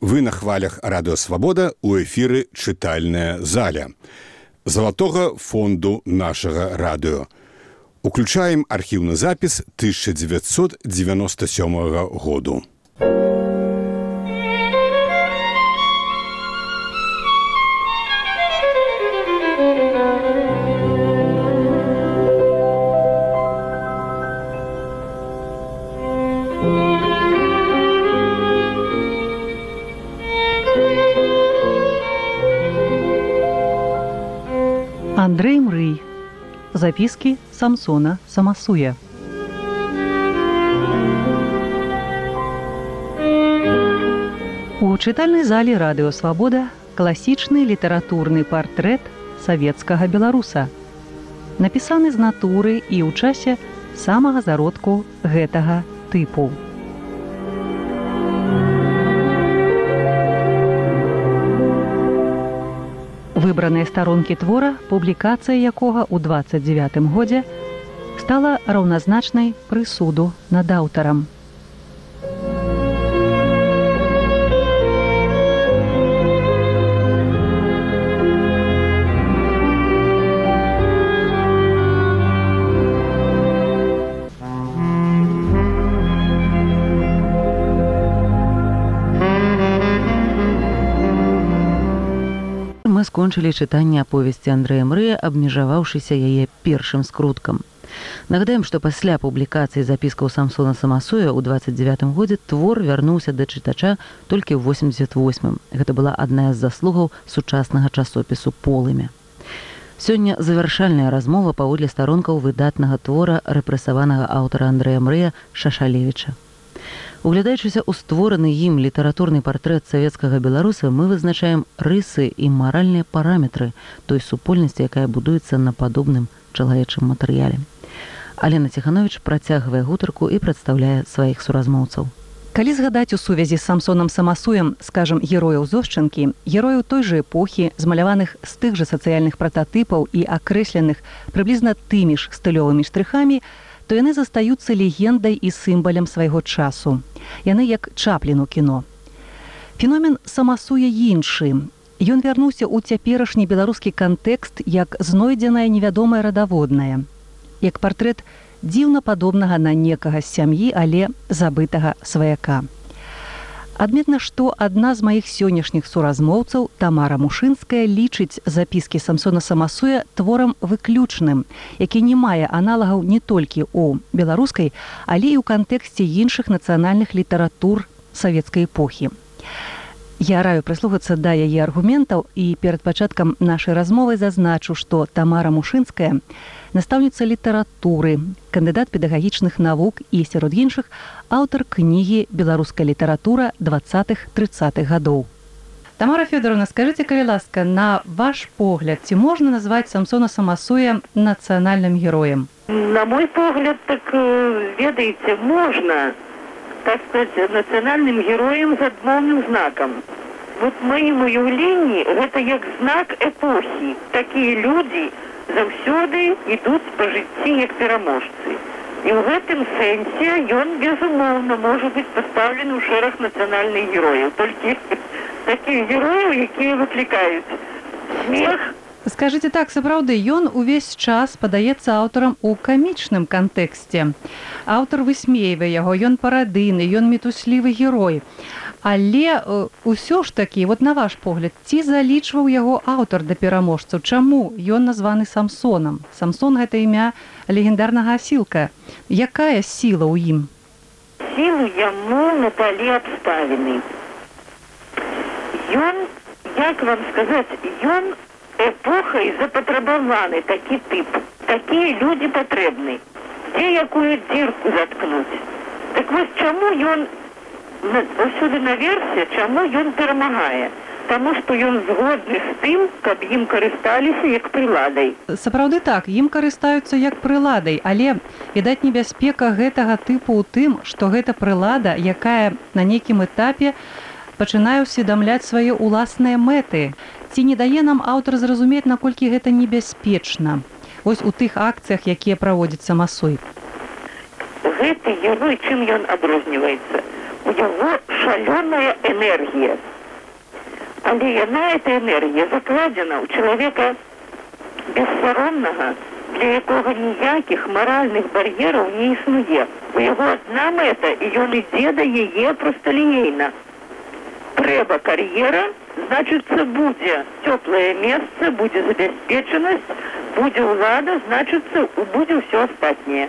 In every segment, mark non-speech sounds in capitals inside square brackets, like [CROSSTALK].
Вы на хвалях радыёвабода ў эфіры чытальная заля залатога фонду нашага радыё. Уключаем архіўны запіс 1997 году. Андрей Мрый. Записки Самсона Самасуя. У чытальнай зале радыё Свабода класічны літаратурны партрэт савецкага беларуса. Напісаны з натуры і ў часе самага зародку гэтага тыпу. Выбраныя старонкі твора публікацыя якога ў 29 годзе стала раўназначнай прысуду над аўтарам скончылі чытанне аповесці Андрэя Мрыя, абмежаваўшыся яе першым скруткам. Нагадаем, што пасля публікацыі запіскаў Самсона Самасуя ў 29 годзе твор вярнуўся да чытача толькі ў 88. Гэта была адна з заслугаў сучаснага часопісу полымя. Сёння завяршальная размова паводле старонкаў выдатнага твора рэпрэсаванага аўтара Андрэя Мрыя Шашалевіча. Углядаючыся ў створаны ім літаратурны партрэт савецкага беларуса, мы вызначаем рысы і маральныя параметры той супольнасці, якая будуецца на падобным чалавечым матэрыяле. Алена Ціханович працягвае гутарку і прадстаўляе сваіх суразмоўцаў. Калі згадаць у сувязі з самсонам самасуем, скажам герояў зошчынкі, герояў той жа эпохі, змаляваных з тых жа сацыяльных прататыпаў і акрэсленых прыблізна тымі ж стылёвымі штрыхамі, то яны застаюцца легендай і сімбалем свайго часу. Яны як чапліну кіно. Феномен самасуе іншы. Ён вярнуўся ў цяперашні беларускі кантэкст як знойдзеная невядомая радаводная. Як партрэт дзіўна падобнага на некага з сям'і, але забытага сваяка. Адметна, што адна з маіх сённяшніх суразмоўцаў Тамара Мушынская лічыць запіскі Самсона Самасуя творам выключным, які не мае аналагаў не толькі ў беларускай, але і ў кантэксце іншых нацыянальных літаратур савецкай эпохі. Я раю прыслугацца да яе аргументаў і перад пачаткам нашай размовы зазначу, што Тамара Мушынская, настаўніца літаратуры, кандыдат педагагічных навук і сярод іншых аўтар кнігі беларуская літаратура двадцатых тридцатых гадоў. Тамара Фёдоровна, скажите, калі ласка, на ваш погляд, ці можна назваць самсона самасуя нацыянальным героем? На мой погляд, так э, ведаеце, можна так сказать, нацыянальным героем з адмоўным знакам. Вот моим уяўленні гэта як знак эпохі. Такія людзі, заўсёды ідуць па жыцці як пераможцы. І ў гэтым сэнсе ён безумоўна можа быць пастаўлены ў шэраг нацыянальных герояў толькі [LAUGHS] такіх герояў, якія выклікаюць смех. Скажыце так сапраўды ён увесь час падаецца аўтарам у камічным кантэксце. Аўтар высмейвае яго, ён парадыны, ён мітуслівы герой. Але ўсё ж такі вот на ваш погляд ці залічваў яго аўтар да пераможцаў? Чаму ён названы самсонам? Самсон гэта імя легендарнага асілка. Якая сіла ў ім? Сілу яму напалі абставіны ён як вам сказаць ён эпохай запатрабаваны такі тып такія людзі патрэбны. Дзе якую дзірку заткнуць? Так вось чаму ён не усюды наверсе чаму ён перамагае? Таму што ён згодны з тым каб ім карысталіся як прыладай. Сапраўды так ім карыстаюцца як прыладай але відаць небяспека гэтага тыпу ў тым што гэта прылада якая на нейкім этапе пачынае усведамляць свае ўласныя мэты ці не дае нам аўтар зразумець наколькі гэта небяспечна ось у тых акцыях якія праводзяцца масой гэты герой чым ён адрозніваецца у яго шалёная энергия. Але яна, эта энергия, закладена у человека бессаронного, для якога ніякіх маральных бар'ераў не існуе. У яго адна мэта, і ён ідзе да яе просталінейна. Трэба кар'ера, значыцца будзе цёплае месца, будзе забяспечанасць, будзе ўлада, значыцца будзе ўсё астатняе.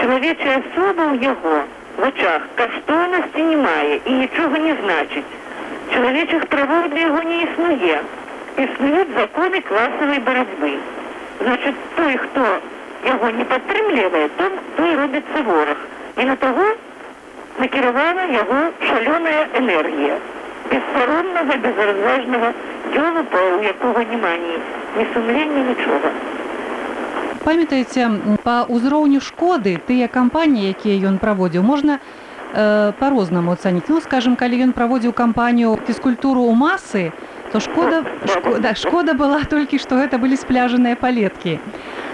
Чалавечая асоба ў яго в очах каштоўнасці не мае і нічога не значыць. Чалавечых правоў для яго не існуе. Існуюць законы класавай барацьбы. Значит, той, хто яго не падтрымлівае, то той робіцца вораг. І на таго накіравана яго шалёная энергія бессароннага безразважнага ёлупа, у якога няма ні, ні сумлення нічога. памятаеце па ўзроўню шкоды тыя кампаніі якія ён праводзіў можна э, по-рознаму ацаніць ну скажем калі ён праводзіў кампанію фізкультуру ў масы то шкода шкода шкода была толькі што гэта былі спляжаныя палеткі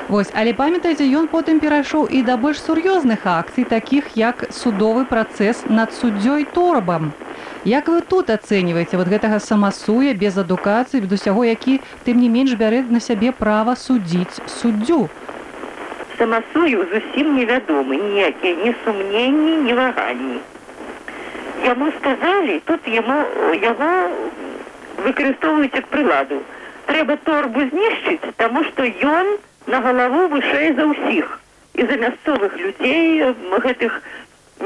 Вось але памятаеце ён потым перайшоў і да больш сур'ёзных акцый такіх як судовы працэс над суддзёй торбам Як вы тут ацэньваеце вот гэтага самасуя без адукацыі без усяго які тым не менш бярэ на сябе права судзіць суддзю? Самасую зусім невядомы ніякія ні сумненні ні ваганні. Яму сказалі тут яму яго выкарыстоўваюць як прыладу. Трэба торбу знішчыць таму што ён на галаву вышэй за ўсіх. І за мясцовых людзей гэтых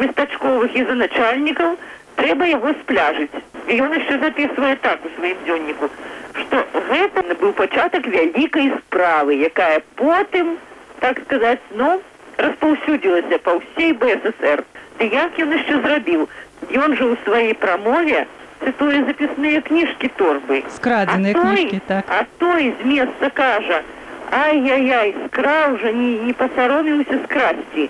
местачковых і за начальнікаў трэба яго спляжыць. І ён яшчэ записывае так у сваім дзённіку што гэта быў пачатак вялікай справы якая потым так сказаць ну распаўсюдзілася па ўсей бСр ды як ён яшчэ зрабіў? Ён жа ў сваёй прамове цытуе запісныя кніжкі торбы. Скрадзеныя кніжкі так. а той з месца кажа ай-яй-яй скраў жа не не пасароміўся скрасці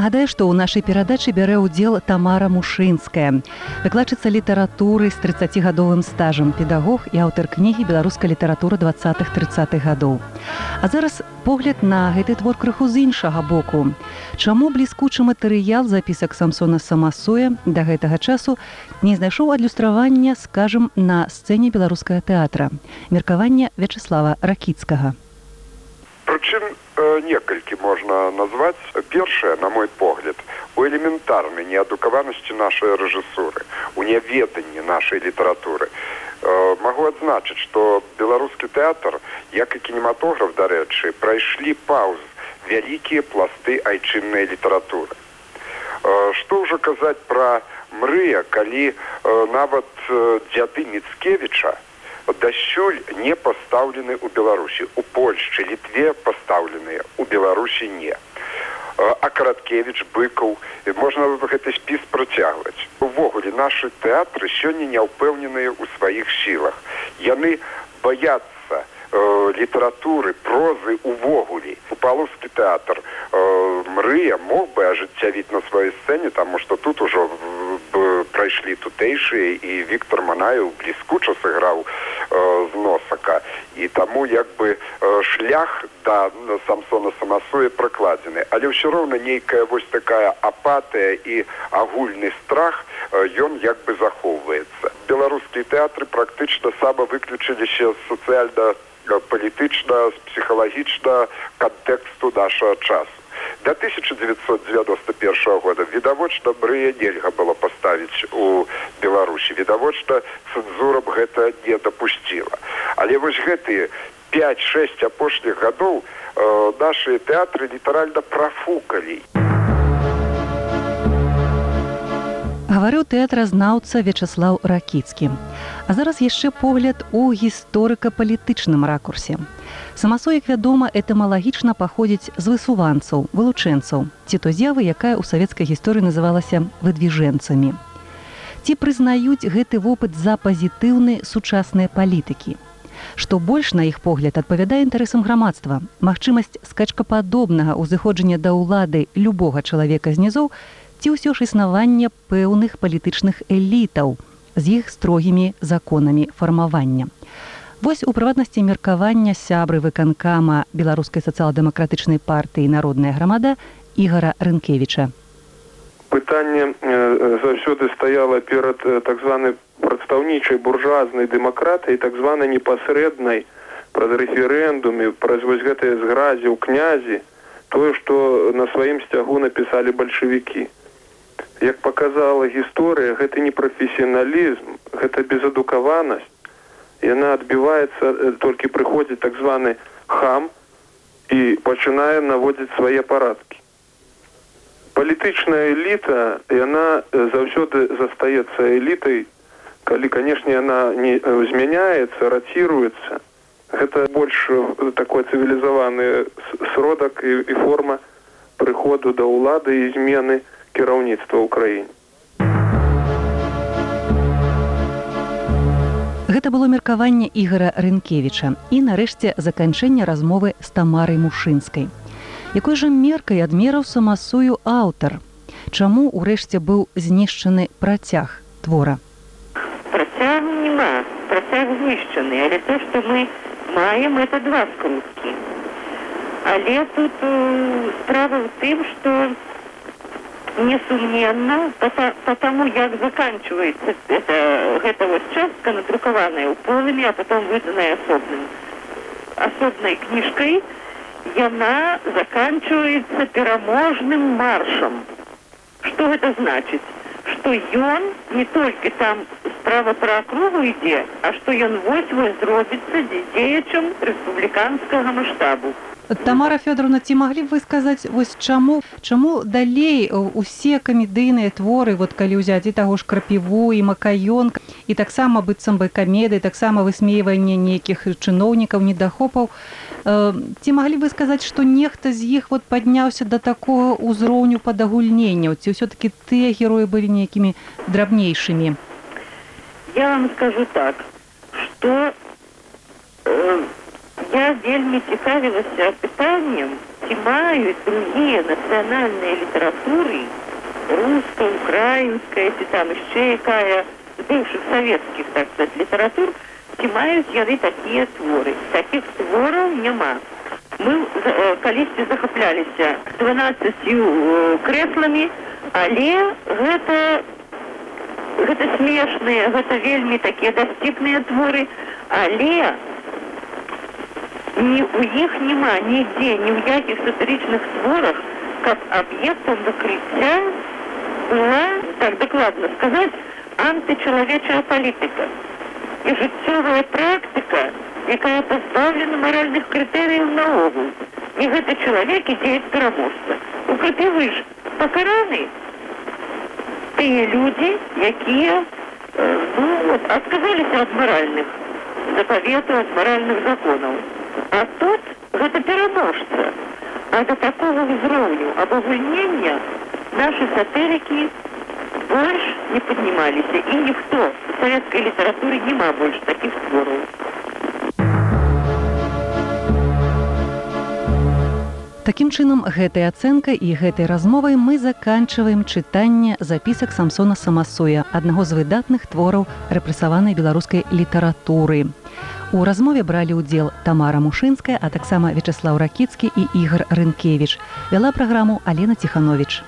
Нагадаю, што ў нашай перадачы бярэ ўдзел Тамара Мушынская, выкладчыца літаратуры з 30гадовым стажам, педагог і аўтар кнігі беларускай літаратуры 20-30х гадоў. А зараз погляд на гэты твор крыху з іншага боку. Чаму бліскучы матэрыял запісак самсона самасуя да гэтага часу не знайшоў адлюстравання, скажам, на сцэне беларускага тэатра. Меркаванне Вячеслава Ракіцкага. Прычым некалькі можна назваць першае на мой погляд у элементарнай неадукаванасці нашай рэжысуры у няведанні нашай літаратуры магу адзначыць што беларускі тэатр як і кінематограф дарэчы прайшлі пауз вялікія пласты айчыннай літаратуры. Што ўжо казаць пра мрыя калі нават дзяды міцкевіча дасюль не пастаўлены ў беларусі. У польшчы літве пастаўленыя у беларусі не. А караткевич быкаў можна гэты спіс працягваць. Увогуле нашы тэатры сёння не ўпэўненыя ў сваіх сілах. Яны баяцца э, літаратуры прозы увогуле. Палоскі тэатр э, мрыя мог бы ажыццявіць на сваёй сцэне таму што тут ужо прайшлі тутэйшыя і Віктор Манаю бліскуча сыграў з носака і таму як бы шлях да самсона самасуе пракладзены але ўсё роўна нейкая вось такая апатыя і агульны страх ён як бы захоўваецца. Беларускія тэатры практычна сама выключыліся сацыяльна палітычна псіхалагічна кантэксту нашага часу. До 1991 года відавочна брыя нельга было паставіць у беларусі. Відавочна цэнзура б гэта не дапусціла. Але вось гэтые 5-6 апошніх гадоў э, наши тэатры літаральна прафукалі гаварыў тэатразнаўца вячаслаў ракіцкі а зараз яшчэ погляд у гісторыка-палітычным ракурсе Самасо, як вядома, этымалагічна паходзіць з высуванцаў, вылучэнцаў, ці то з'явы, якая ў савецкай гісторыі называлася выдвіжэнцамі. Ці прызнаюць гэты вопыт за пазітыўны сучасныя палітыкі. Што больш на іх погляд адпавядае інтарэсам грамадства, магчымасць скачкападобнага ўзыходжання да ўлады любога чалавека знізоў ці ўсё ж існаванне пэўных палітычных элітаў з іх строгімі законамі фармавання. Вось у прыватнасці меркавання сябры выканкама беларускай сацыял-дэмакратычнай партыі народная грамада ігора рынкевіча пытанне заўсёды стаяла перад так званай прадстаўнічай буржуазнай дэмакратыі так званай непасрэднай праз рэферэндуме праз вось гэтыя згразі ў князі тое што на сваім сцягу напісалі бальшавікі. Як показала гісторыя гэта не прафесіяналізм гэта безадукаванасць яна адбіваецца э, толькі прыходзіць так званы хам і пачынае наводзіць свае парадкі палітычная эліта яна э, заўсёды застаецца элітай калі канешне яна не э, змяняецца раціруецца гэта больш такой цывілізаваны сродак і, і форма прыходу да ўлады і змены кіраўніцтва ўкраіне Гэта было меркаванне ігора рынкевіча і нарэшце заканчэнне размовы з тамарай мушынскай якой жа меркай адмераў самасую аўтар? Чаму ўрэшце быў знішчаны працяг твора? Працяг няма. Працяг знішчаны. Але то што мы маем это два скруткі. Але тут э, справа ў тым што несумненно, потому як заканчивается это, эта вот частка, надрукованная полыми, а потом выданная особным, особной книжкой, и она заканчивается переможным маршем. Что это значит? Что ён не только там справа про округу идет, а что ён вось-вось зробится деячем республиканского масштабу. Тамара Фёдоровна ці маглі б вы сказаць вось чаму чаму далей усе камедыйныя творы вот калі ўзяць і таго ж крапіву і макаён і таксама быццам бы камеды таксама высмейванне нейкіх чыноўнікаў недахопаў ці маглі вы сказаць што нехта з іх вот падняўся да такого ўзроўню падагульнення? Ці ўсё-таки тыя героі былі нейкімі драбнейшымі? Я вам скажу так что э, я вельмі цікавілася пытаннем ці маюць другія нацыянальныя літаратуры руска украінская ці там яшчэ якая з бывшых савецкіх так сказать літаратур ці маюць яны такія творы. Таких твораў няма мы калісьці захапляліся двенадцатью крэсламі але гэта гэта смешныя гэта вельмі такія дасціпныя творы. Але ни у іх няма нідзе ні ў якіх сатырычных творах каб аб'ектам выкрыцця была так дакладна сказаць антычалавечая палітыка і жыццёвая практыка якая пазбаўлена маральных крытэрыяў наогул і гэты чалавек ідзеец пераможца у крытывы ж пакараны тыя людзі якія ну, вот, адказаліся ад маральных запаветаў ад маральных законаў А тут гэта пераможца. А до такого ўзроўню абагульнення наши сатырыкі больш не паднімаліся і ніхто у савецкай літаратуры няма больш такіх твораў. Такім чынам гэтай ацэнкай і гэтай размовай мы заканчваем чытанне запісак самсона самасуя аднаго з выдатных твораў рэпрэсаванай беларускай літаратуры. У размове бралі ўдзел Тамара Мушынская, а таксама Вячаслаў Ракіцкі і Ігар Рынкевіч. Вяла праграму Алена Ціханович.